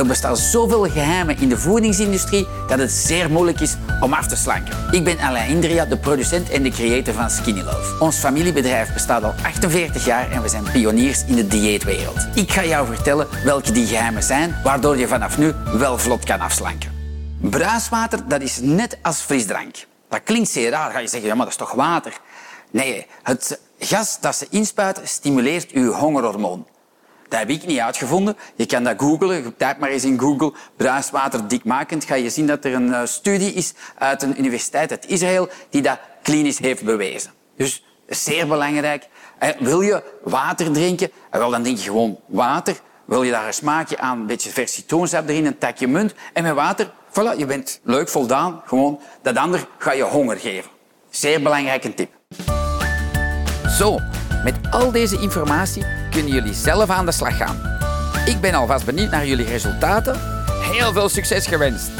Er bestaan zoveel geheimen in de voedingsindustrie dat het zeer moeilijk is om af te slanken. Ik ben Alain Indria, de producent en de creator van Skinny Love. Ons familiebedrijf bestaat al 48 jaar en we zijn pioniers in de dieetwereld. Ik ga jou vertellen welke die geheimen zijn, waardoor je vanaf nu wel vlot kan afslanken. Bruiswater, dat is net als frisdrank. Dat klinkt zeer raar. Ga je zeggen, ja, maar dat is toch water? Nee, het gas dat ze inspuiten stimuleert uw hongerhormoon. Dat heb ik niet uitgevonden. Je kan dat googlen. Typ maar eens in Google bruiswater dikmakend. Ga je zien dat er een eh, studie is uit een universiteit uit Israël die dat klinisch heeft bewezen. Dus zeer belangrijk. Eh, Wil je water drinken? Eh, Wel, dan drink je gewoon water. Wil je daar een smaakje aan, een beetje vers citroensap erin, een takje munt en met water, voilà, je bent leuk voldaan. Gewoon, dat ander ga je honger geven. Zeer belangrijke tip. Zo, met al deze informatie kunnen jullie zelf aan de slag gaan. Ik ben alvast benieuwd naar jullie resultaten. Heel veel succes gewenst!